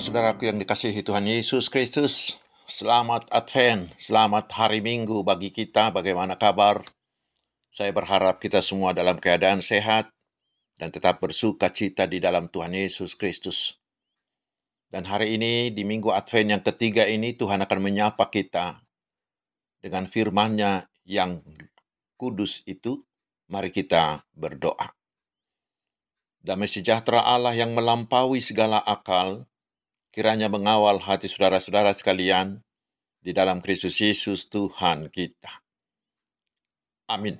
Saudara-saudaraku yang dikasihi Tuhan Yesus Kristus, selamat Advent, selamat hari Minggu bagi kita. Bagaimana kabar? Saya berharap kita semua dalam keadaan sehat dan tetap bersuka cita di dalam Tuhan Yesus Kristus. Dan hari ini di Minggu Advent yang ketiga ini Tuhan akan menyapa kita dengan firman-Nya yang kudus itu. Mari kita berdoa. Damai sejahtera Allah yang melampaui segala akal, kiranya mengawal hati saudara-saudara sekalian di dalam Kristus Yesus Tuhan kita. Amin.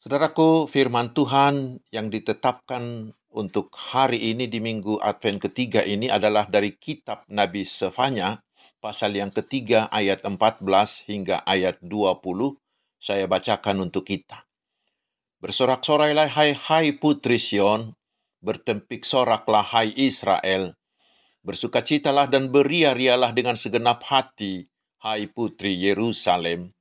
Saudaraku, firman Tuhan yang ditetapkan untuk hari ini di minggu Advent ketiga ini adalah dari kitab Nabi Sefanya, pasal yang ketiga ayat 14 hingga ayat 20. Saya bacakan untuk kita. Bersorak-sorailah hai hai putri Sion, bertempik soraklah hai Israel, Bersukacitalah dan beria-rialah dengan segenap hati, hai putri Yerusalem.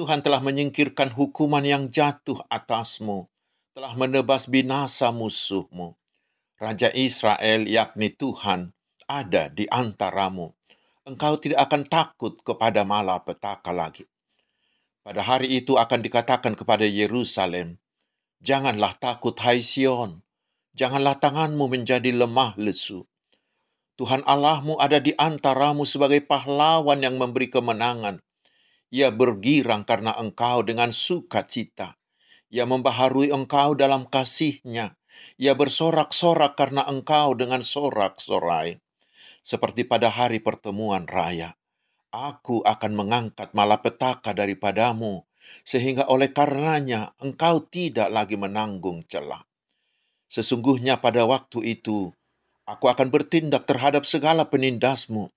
Tuhan telah menyingkirkan hukuman yang jatuh atasmu, telah menebas binasa musuhmu. Raja Israel, yakni Tuhan, ada di antaramu. Engkau tidak akan takut kepada malapetaka lagi. Pada hari itu akan dikatakan kepada Yerusalem, Janganlah takut, hai Sion. Janganlah tanganmu menjadi lemah lesu Tuhan Allahmu ada di antaramu sebagai pahlawan yang memberi kemenangan. Ia bergirang karena engkau dengan sukacita. Ia membaharui engkau dalam kasihnya. Ia bersorak-sorak karena engkau dengan sorak-sorai. Seperti pada hari pertemuan raya. Aku akan mengangkat malapetaka daripadamu, sehingga oleh karenanya engkau tidak lagi menanggung celah. Sesungguhnya pada waktu itu, Aku akan bertindak terhadap segala penindasmu,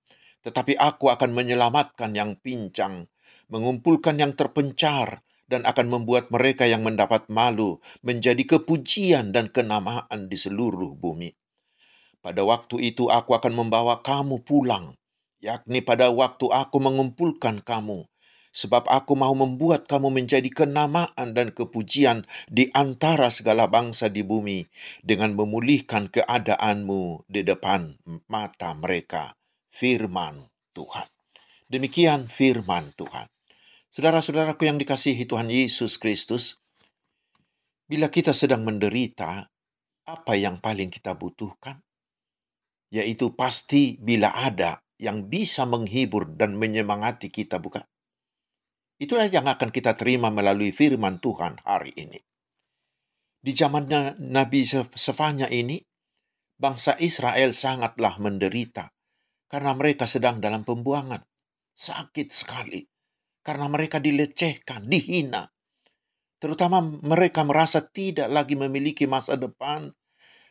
tetapi aku akan menyelamatkan yang pincang, mengumpulkan yang terpencar, dan akan membuat mereka yang mendapat malu menjadi kepujian dan kenamaan di seluruh bumi. Pada waktu itu aku akan membawa kamu pulang, yakni pada waktu aku mengumpulkan kamu, sebab aku mau membuat kamu menjadi kenamaan dan kepujian di antara segala bangsa di bumi dengan memulihkan keadaanmu di depan mata mereka. Firman Tuhan. Demikian firman Tuhan. Saudara-saudaraku yang dikasihi Tuhan Yesus Kristus, bila kita sedang menderita, apa yang paling kita butuhkan? Yaitu pasti bila ada yang bisa menghibur dan menyemangati kita, bukan? Itulah yang akan kita terima melalui firman Tuhan hari ini. Di zamannya Nabi Sefanya ini, bangsa Israel sangatlah menderita karena mereka sedang dalam pembuangan. Sakit sekali karena mereka dilecehkan, dihina. Terutama mereka merasa tidak lagi memiliki masa depan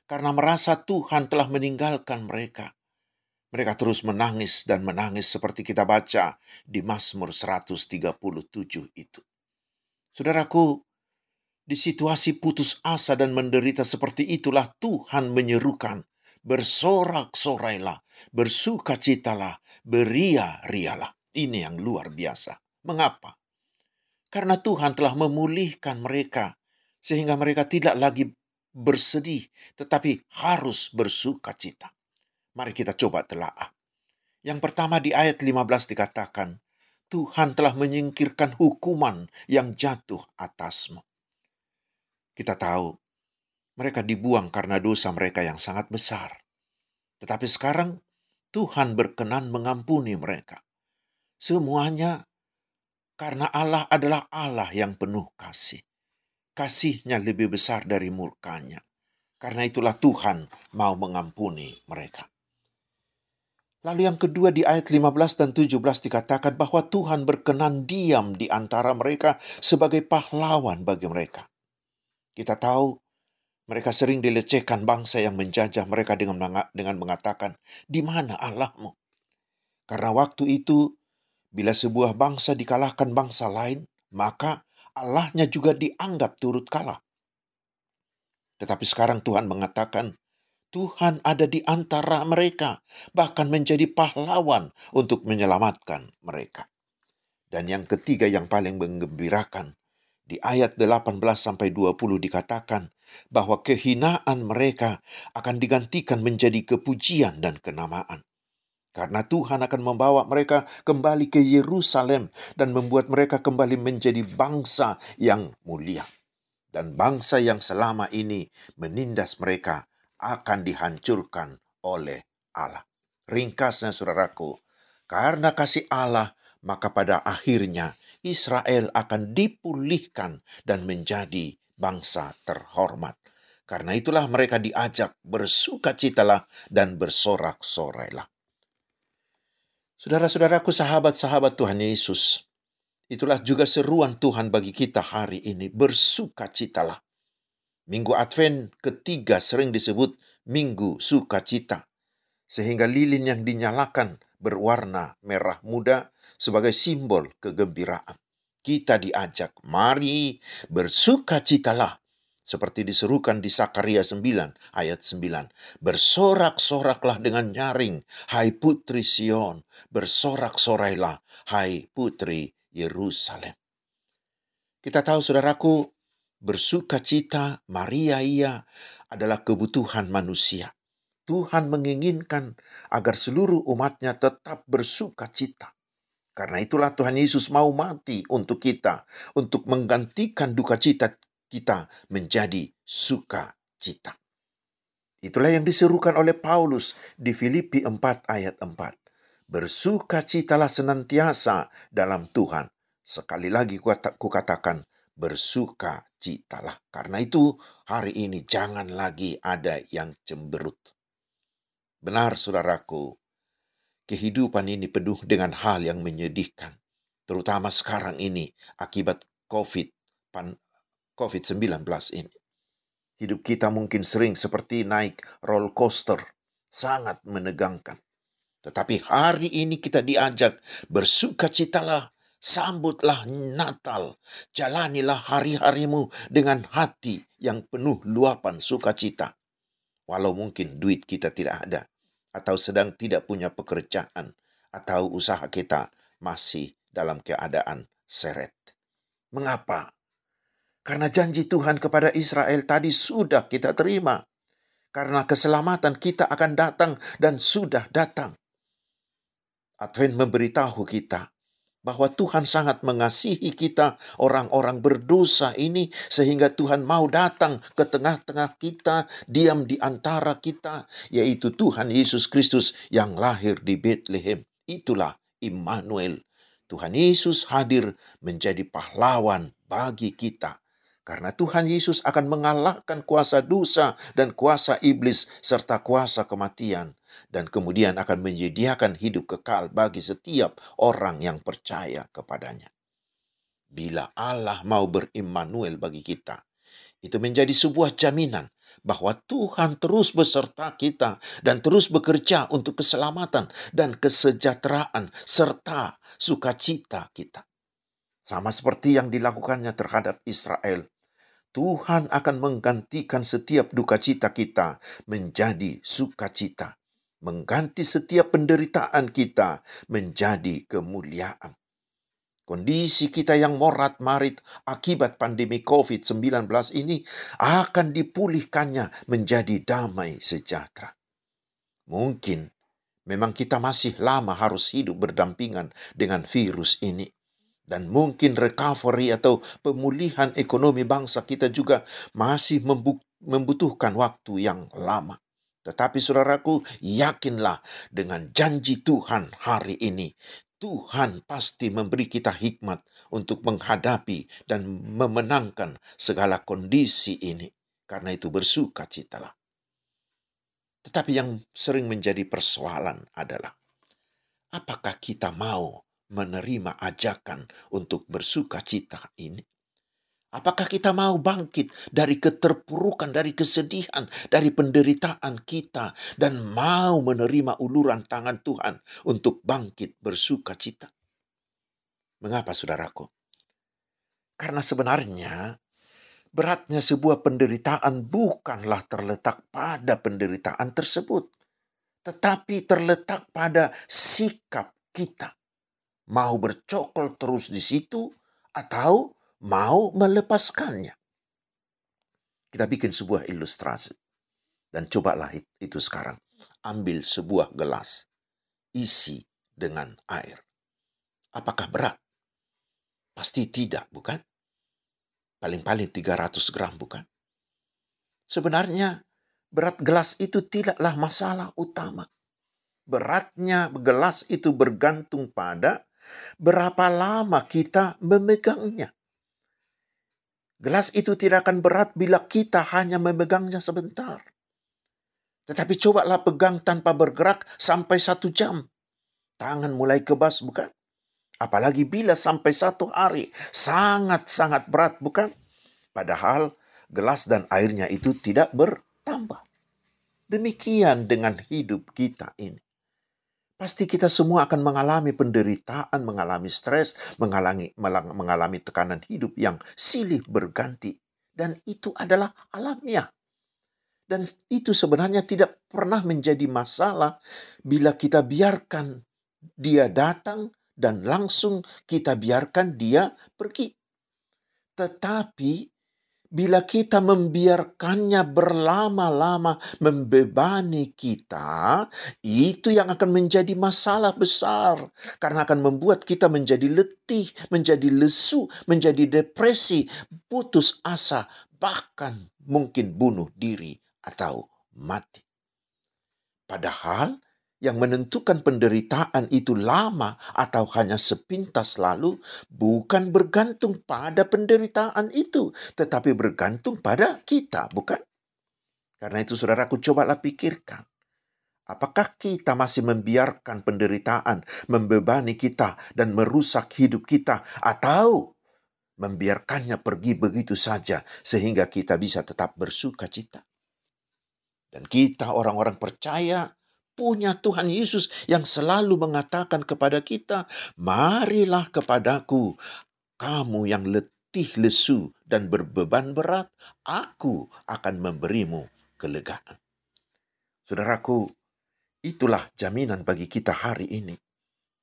karena merasa Tuhan telah meninggalkan mereka. Mereka terus menangis dan menangis seperti kita baca di Mazmur 137 itu. Saudaraku, di situasi putus asa dan menderita seperti itulah Tuhan menyerukan, bersorak-sorailah, bersukacitalah, beria-rialah. Ini yang luar biasa. Mengapa? Karena Tuhan telah memulihkan mereka sehingga mereka tidak lagi bersedih, tetapi harus bersukacita. Mari kita coba telaah. Yang pertama di ayat 15 dikatakan, Tuhan telah menyingkirkan hukuman yang jatuh atasmu. Kita tahu, mereka dibuang karena dosa mereka yang sangat besar. Tetapi sekarang Tuhan berkenan mengampuni mereka. Semuanya karena Allah adalah Allah yang penuh kasih. Kasihnya lebih besar dari murkanya. Karena itulah Tuhan mau mengampuni mereka. Lalu yang kedua di ayat 15 dan 17 dikatakan bahwa Tuhan berkenan diam di antara mereka sebagai pahlawan bagi mereka. Kita tahu mereka sering dilecehkan bangsa yang menjajah mereka dengan mengatakan, "Di mana Allahmu?" Karena waktu itu bila sebuah bangsa dikalahkan bangsa lain, maka Allahnya juga dianggap turut kalah. Tetapi sekarang Tuhan mengatakan, Tuhan ada di antara mereka, bahkan menjadi pahlawan untuk menyelamatkan mereka. Dan yang ketiga yang paling menggembirakan, di ayat 18 sampai 20 dikatakan, bahwa kehinaan mereka akan digantikan menjadi kepujian dan kenamaan. Karena Tuhan akan membawa mereka kembali ke Yerusalem dan membuat mereka kembali menjadi bangsa yang mulia. Dan bangsa yang selama ini menindas mereka akan dihancurkan oleh Allah. Ringkasnya saudaraku, karena kasih Allah, maka pada akhirnya Israel akan dipulihkan dan menjadi bangsa terhormat. Karena itulah mereka diajak bersukacitalah dan bersorak-sorailah. Saudara-saudaraku, sahabat-sahabat Tuhan Yesus, itulah juga seruan Tuhan bagi kita hari ini, bersukacitalah. Minggu Advent ketiga sering disebut Minggu Sukacita, sehingga lilin yang dinyalakan berwarna merah muda sebagai simbol kegembiraan. Kita diajak, mari bersukacitalah seperti diserukan di Sakaria 9 ayat 9. Bersorak-soraklah dengan nyaring, hai putri Sion, bersorak-sorailah, hai putri Yerusalem. Kita tahu saudaraku, bersuka cita Maria ia adalah kebutuhan manusia. Tuhan menginginkan agar seluruh umatnya tetap bersuka cita. Karena itulah Tuhan Yesus mau mati untuk kita, untuk menggantikan duka cita kita menjadi sukacita. Itulah yang diserukan oleh Paulus di Filipi 4 ayat 4. Bersukacitalah senantiasa dalam Tuhan. Sekali lagi kukatakan, bersukacitalah. Karena itu hari ini jangan lagi ada yang cemberut. Benar saudaraku, kehidupan ini penuh dengan hal yang menyedihkan. Terutama sekarang ini akibat COVID, COVID-19 ini. Hidup kita mungkin sering seperti naik roller coaster, sangat menegangkan. Tetapi hari ini kita diajak bersukacitalah, sambutlah Natal, jalanilah hari-harimu dengan hati yang penuh luapan sukacita. Walau mungkin duit kita tidak ada, atau sedang tidak punya pekerjaan, atau usaha kita masih dalam keadaan seret. Mengapa? Karena janji Tuhan kepada Israel tadi sudah kita terima. Karena keselamatan kita akan datang dan sudah datang. Advent memberitahu kita bahwa Tuhan sangat mengasihi kita, orang-orang berdosa ini, sehingga Tuhan mau datang ke tengah-tengah kita, diam di antara kita, yaitu Tuhan Yesus Kristus yang lahir di Bethlehem. Itulah Immanuel. Tuhan Yesus hadir menjadi pahlawan bagi kita karena Tuhan Yesus akan mengalahkan kuasa dosa dan kuasa iblis serta kuasa kematian. Dan kemudian akan menyediakan hidup kekal bagi setiap orang yang percaya kepadanya. Bila Allah mau berimmanuel bagi kita, itu menjadi sebuah jaminan bahwa Tuhan terus beserta kita dan terus bekerja untuk keselamatan dan kesejahteraan serta sukacita kita. Sama seperti yang dilakukannya terhadap Israel Tuhan akan menggantikan setiap duka cita kita menjadi sukacita, mengganti setiap penderitaan kita menjadi kemuliaan. Kondisi kita yang morat-marit akibat pandemi COVID-19 ini akan dipulihkannya menjadi damai sejahtera. Mungkin memang kita masih lama harus hidup berdampingan dengan virus ini dan mungkin recovery atau pemulihan ekonomi bangsa kita juga masih membutuhkan waktu yang lama. Tetapi saudaraku, yakinlah dengan janji Tuhan hari ini. Tuhan pasti memberi kita hikmat untuk menghadapi dan memenangkan segala kondisi ini. Karena itu bersuka citalah. Tetapi yang sering menjadi persoalan adalah, apakah kita mau menerima ajakan untuk bersuka cita ini? Apakah kita mau bangkit dari keterpurukan, dari kesedihan, dari penderitaan kita, dan mau menerima uluran tangan Tuhan untuk bangkit bersuka cita? Mengapa, saudaraku? Karena sebenarnya beratnya sebuah penderitaan bukanlah terletak pada penderitaan tersebut, tetapi terletak pada sikap kita mau bercokol terus di situ atau mau melepaskannya. Kita bikin sebuah ilustrasi. Dan cobalah itu sekarang. Ambil sebuah gelas. Isi dengan air. Apakah berat? Pasti tidak, bukan? Paling-paling 300 gram, bukan? Sebenarnya berat gelas itu tidaklah masalah utama. Beratnya gelas itu bergantung pada berapa lama kita memegangnya. Gelas itu tidak akan berat bila kita hanya memegangnya sebentar. Tetapi cobalah pegang tanpa bergerak sampai satu jam. Tangan mulai kebas, bukan? Apalagi bila sampai satu hari. Sangat-sangat berat, bukan? Padahal gelas dan airnya itu tidak bertambah. Demikian dengan hidup kita ini. Pasti kita semua akan mengalami penderitaan, mengalami stres, mengalami, mengalami tekanan hidup yang silih berganti. Dan itu adalah alamiah. Dan itu sebenarnya tidak pernah menjadi masalah bila kita biarkan dia datang dan langsung kita biarkan dia pergi. Tetapi bila kita membiarkannya berlama-lama membebani kita, itu yang akan menjadi masalah besar karena akan membuat kita menjadi letih, menjadi lesu, menjadi depresi, putus asa, bahkan mungkin bunuh diri atau mati. Padahal yang menentukan penderitaan itu lama atau hanya sepintas lalu bukan bergantung pada penderitaan itu, tetapi bergantung pada kita, bukan? Karena itu saudaraku cobalah pikirkan. Apakah kita masih membiarkan penderitaan membebani kita dan merusak hidup kita atau membiarkannya pergi begitu saja sehingga kita bisa tetap bersuka cita? Dan kita orang-orang percaya punya Tuhan Yesus yang selalu mengatakan kepada kita, "Marilah kepadaku, kamu yang letih lesu dan berbeban berat, aku akan memberimu kelegaan." Saudaraku, itulah jaminan bagi kita hari ini.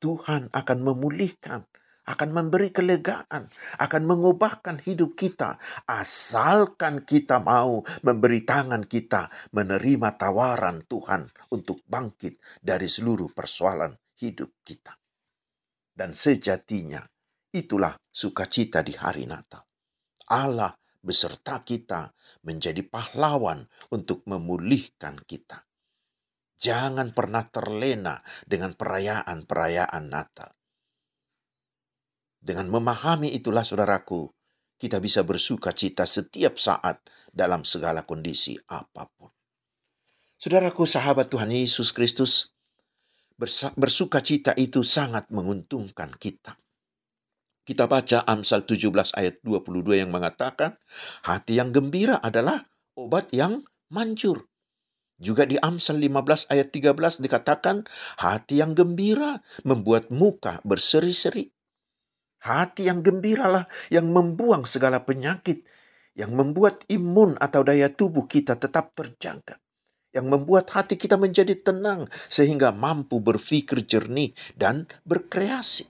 Tuhan akan memulihkan akan memberi kelegaan, akan mengubahkan hidup kita, asalkan kita mau memberi tangan kita menerima tawaran Tuhan untuk bangkit dari seluruh persoalan hidup kita. Dan sejatinya, itulah sukacita di hari Natal. Allah beserta kita menjadi pahlawan untuk memulihkan kita. Jangan pernah terlena dengan perayaan-perayaan Natal dengan memahami itulah saudaraku, kita bisa bersuka cita setiap saat dalam segala kondisi apa pun. Saudaraku, sahabat Tuhan Yesus Kristus, bersuka cita itu sangat menguntungkan kita. Kita baca Amsal 17 ayat 22 yang mengatakan, hati yang gembira adalah obat yang manjur. Juga di Amsal 15 ayat 13 dikatakan, hati yang gembira membuat muka berseri-seri. Hati yang gembiralah yang membuang segala penyakit, yang membuat imun atau daya tubuh kita tetap terjaga, yang membuat hati kita menjadi tenang sehingga mampu berpikir jernih dan berkreasi,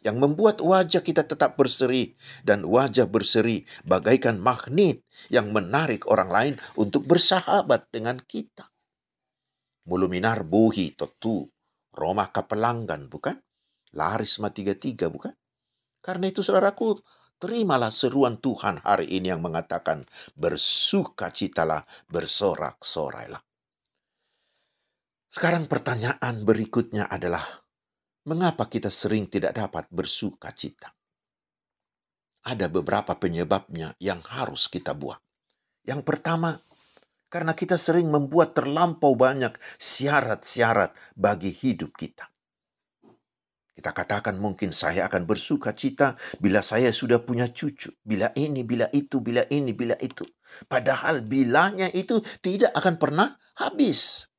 yang membuat wajah kita tetap berseri dan wajah berseri bagaikan magnet yang menarik orang lain untuk bersahabat dengan kita. Muluminar buhi totu, Roma kapelanggan bukan? Larisma 33 bukan? Karena itu saudaraku, terimalah seruan Tuhan hari ini yang mengatakan, bersukacitalah, bersorak-sorailah. Sekarang pertanyaan berikutnya adalah, mengapa kita sering tidak dapat bersukacita? Ada beberapa penyebabnya yang harus kita buat. Yang pertama, karena kita sering membuat terlampau banyak syarat-syarat bagi hidup kita. Kita katakan mungkin saya akan bersuka cita bila saya sudah punya cucu. Bila ini, bila itu, bila ini, bila itu. Padahal bilanya itu tidak akan pernah habis.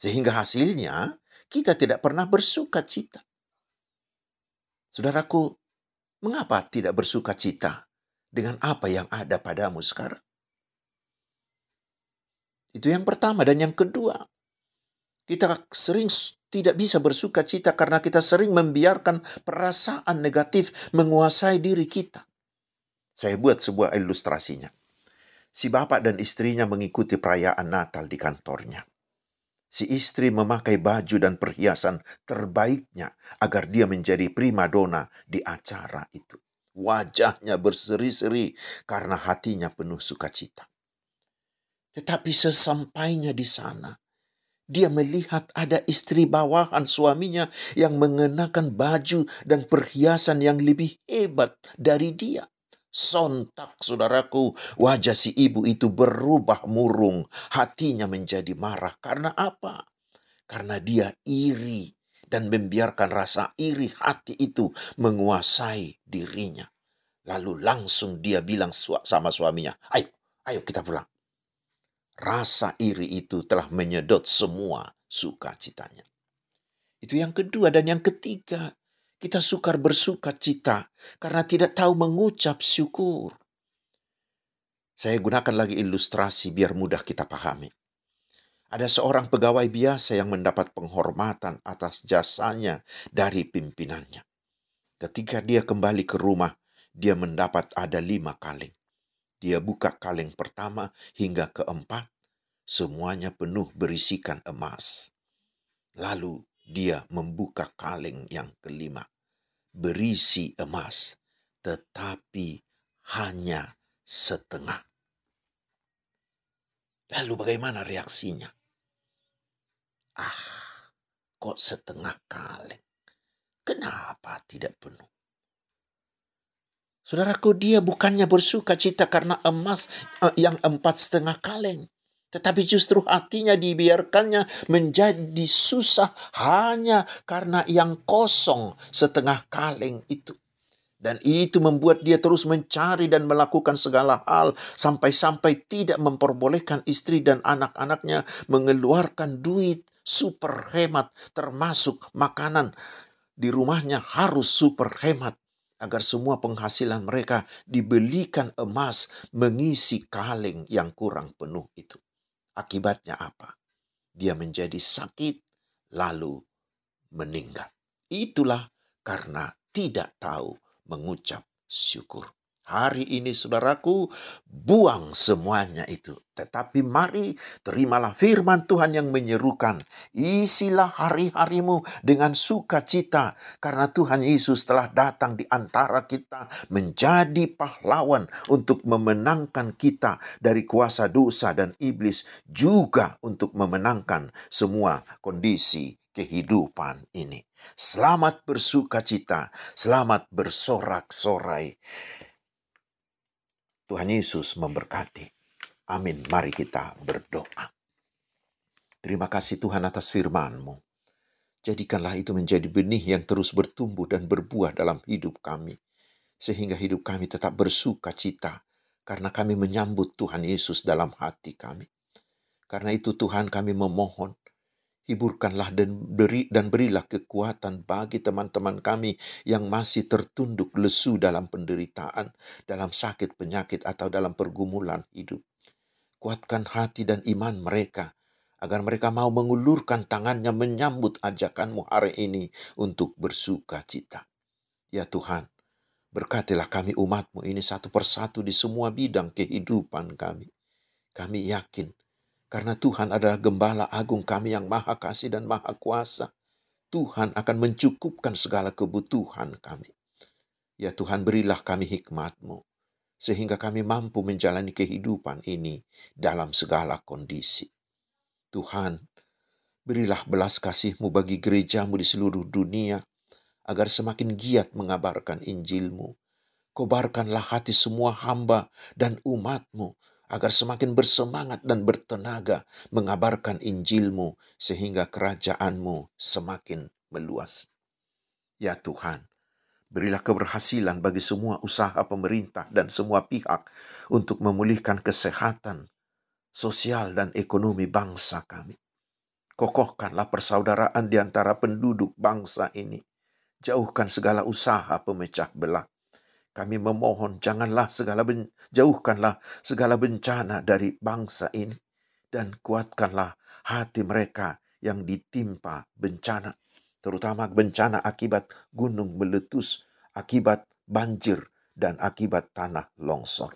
Sehingga hasilnya kita tidak pernah bersuka cita. Saudaraku, mengapa tidak bersuka cita dengan apa yang ada padamu sekarang? Itu yang pertama. Dan yang kedua, kita sering tidak bisa bersuka cita karena kita sering membiarkan perasaan negatif menguasai diri kita. Saya buat sebuah ilustrasinya. Si bapak dan istrinya mengikuti perayaan Natal di kantornya. Si istri memakai baju dan perhiasan terbaiknya agar dia menjadi primadona di acara itu. Wajahnya berseri-seri karena hatinya penuh sukacita. Tetapi sesampainya di sana, dia melihat ada istri bawahan suaminya yang mengenakan baju dan perhiasan yang lebih hebat dari dia. Sontak, saudaraku, wajah si ibu itu berubah murung. Hatinya menjadi marah. Karena apa? Karena dia iri dan membiarkan rasa iri hati itu menguasai dirinya. Lalu langsung dia bilang sama suaminya, ayo, ayo kita pulang. Rasa iri itu telah menyedot semua sukacitanya. Itu yang kedua dan yang ketiga kita sukar bersuka cita karena tidak tahu mengucap syukur. Saya gunakan lagi ilustrasi biar mudah kita pahami. Ada seorang pegawai biasa yang mendapat penghormatan atas jasanya dari pimpinannya. Ketika dia kembali ke rumah, dia mendapat ada lima kaleng. Dia buka kaleng pertama hingga keempat, semuanya penuh berisikan emas. Lalu dia membuka kaleng yang kelima berisi emas, tetapi hanya setengah. Lalu bagaimana reaksinya? Ah, kok setengah kaleng? Kenapa tidak penuh? Saudaraku, dia bukannya bersuka cita karena emas eh, yang empat setengah kaleng. Tetapi justru hatinya dibiarkannya menjadi susah hanya karena yang kosong setengah kaleng itu. Dan itu membuat dia terus mencari dan melakukan segala hal sampai-sampai tidak memperbolehkan istri dan anak-anaknya mengeluarkan duit super hemat termasuk makanan di rumahnya harus super hemat agar semua penghasilan mereka dibelikan emas mengisi kaleng yang kurang penuh itu. Akibatnya apa? Dia menjadi sakit lalu meninggal. Itulah karena tidak tahu mengucap syukur. Hari ini saudaraku, buang semuanya itu. Tetapi mari terimalah firman Tuhan yang menyerukan. Isilah hari-harimu dengan sukacita. Karena Tuhan Yesus telah datang di antara kita menjadi pahlawan untuk memenangkan kita dari kuasa dosa dan iblis. Juga untuk memenangkan semua kondisi kehidupan ini. Selamat bersukacita, selamat bersorak-sorai. Tuhan Yesus memberkati. Amin. Mari kita berdoa. Terima kasih Tuhan atas firman-Mu. Jadikanlah itu menjadi benih yang terus bertumbuh dan berbuah dalam hidup kami. Sehingga hidup kami tetap bersuka cita karena kami menyambut Tuhan Yesus dalam hati kami. Karena itu Tuhan kami memohon Hiburkanlah dan beri dan berilah kekuatan bagi teman-teman kami yang masih tertunduk lesu dalam penderitaan, dalam sakit penyakit atau dalam pergumulan hidup. Kuatkan hati dan iman mereka agar mereka mau mengulurkan tangannya menyambut ajakanmu hari ini untuk bersuka cita. Ya Tuhan, berkatilah kami umatmu ini satu persatu di semua bidang kehidupan kami. Kami yakin karena Tuhan adalah gembala agung kami yang maha kasih dan maha kuasa. Tuhan akan mencukupkan segala kebutuhan kami. Ya Tuhan berilah kami hikmat-Mu, sehingga kami mampu menjalani kehidupan ini dalam segala kondisi. Tuhan, berilah belas kasih-Mu bagi gerejamu di seluruh dunia, agar semakin giat mengabarkan Injil-Mu. Kobarkanlah hati semua hamba dan umat-Mu agar semakin bersemangat dan bertenaga mengabarkan Injilmu sehingga kerajaanmu semakin meluas. Ya Tuhan, berilah keberhasilan bagi semua usaha pemerintah dan semua pihak untuk memulihkan kesehatan, sosial dan ekonomi bangsa kami. Kokohkanlah persaudaraan di antara penduduk bangsa ini. Jauhkan segala usaha pemecah belah kami memohon janganlah segala ben, jauhkanlah segala bencana dari bangsa ini dan kuatkanlah hati mereka yang ditimpa bencana, terutama bencana akibat gunung meletus, akibat banjir dan akibat tanah longsor.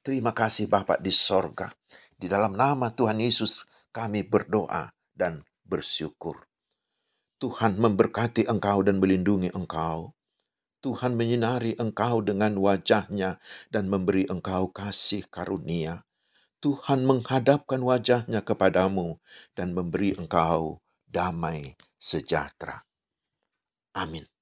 Terima kasih Bapak di sorga. Di dalam nama Tuhan Yesus kami berdoa dan bersyukur. Tuhan memberkati engkau dan melindungi engkau. Tuhan menyinari engkau dengan wajahnya dan memberi engkau kasih karunia. Tuhan menghadapkan wajahnya kepadamu dan memberi engkau damai sejahtera. Amin.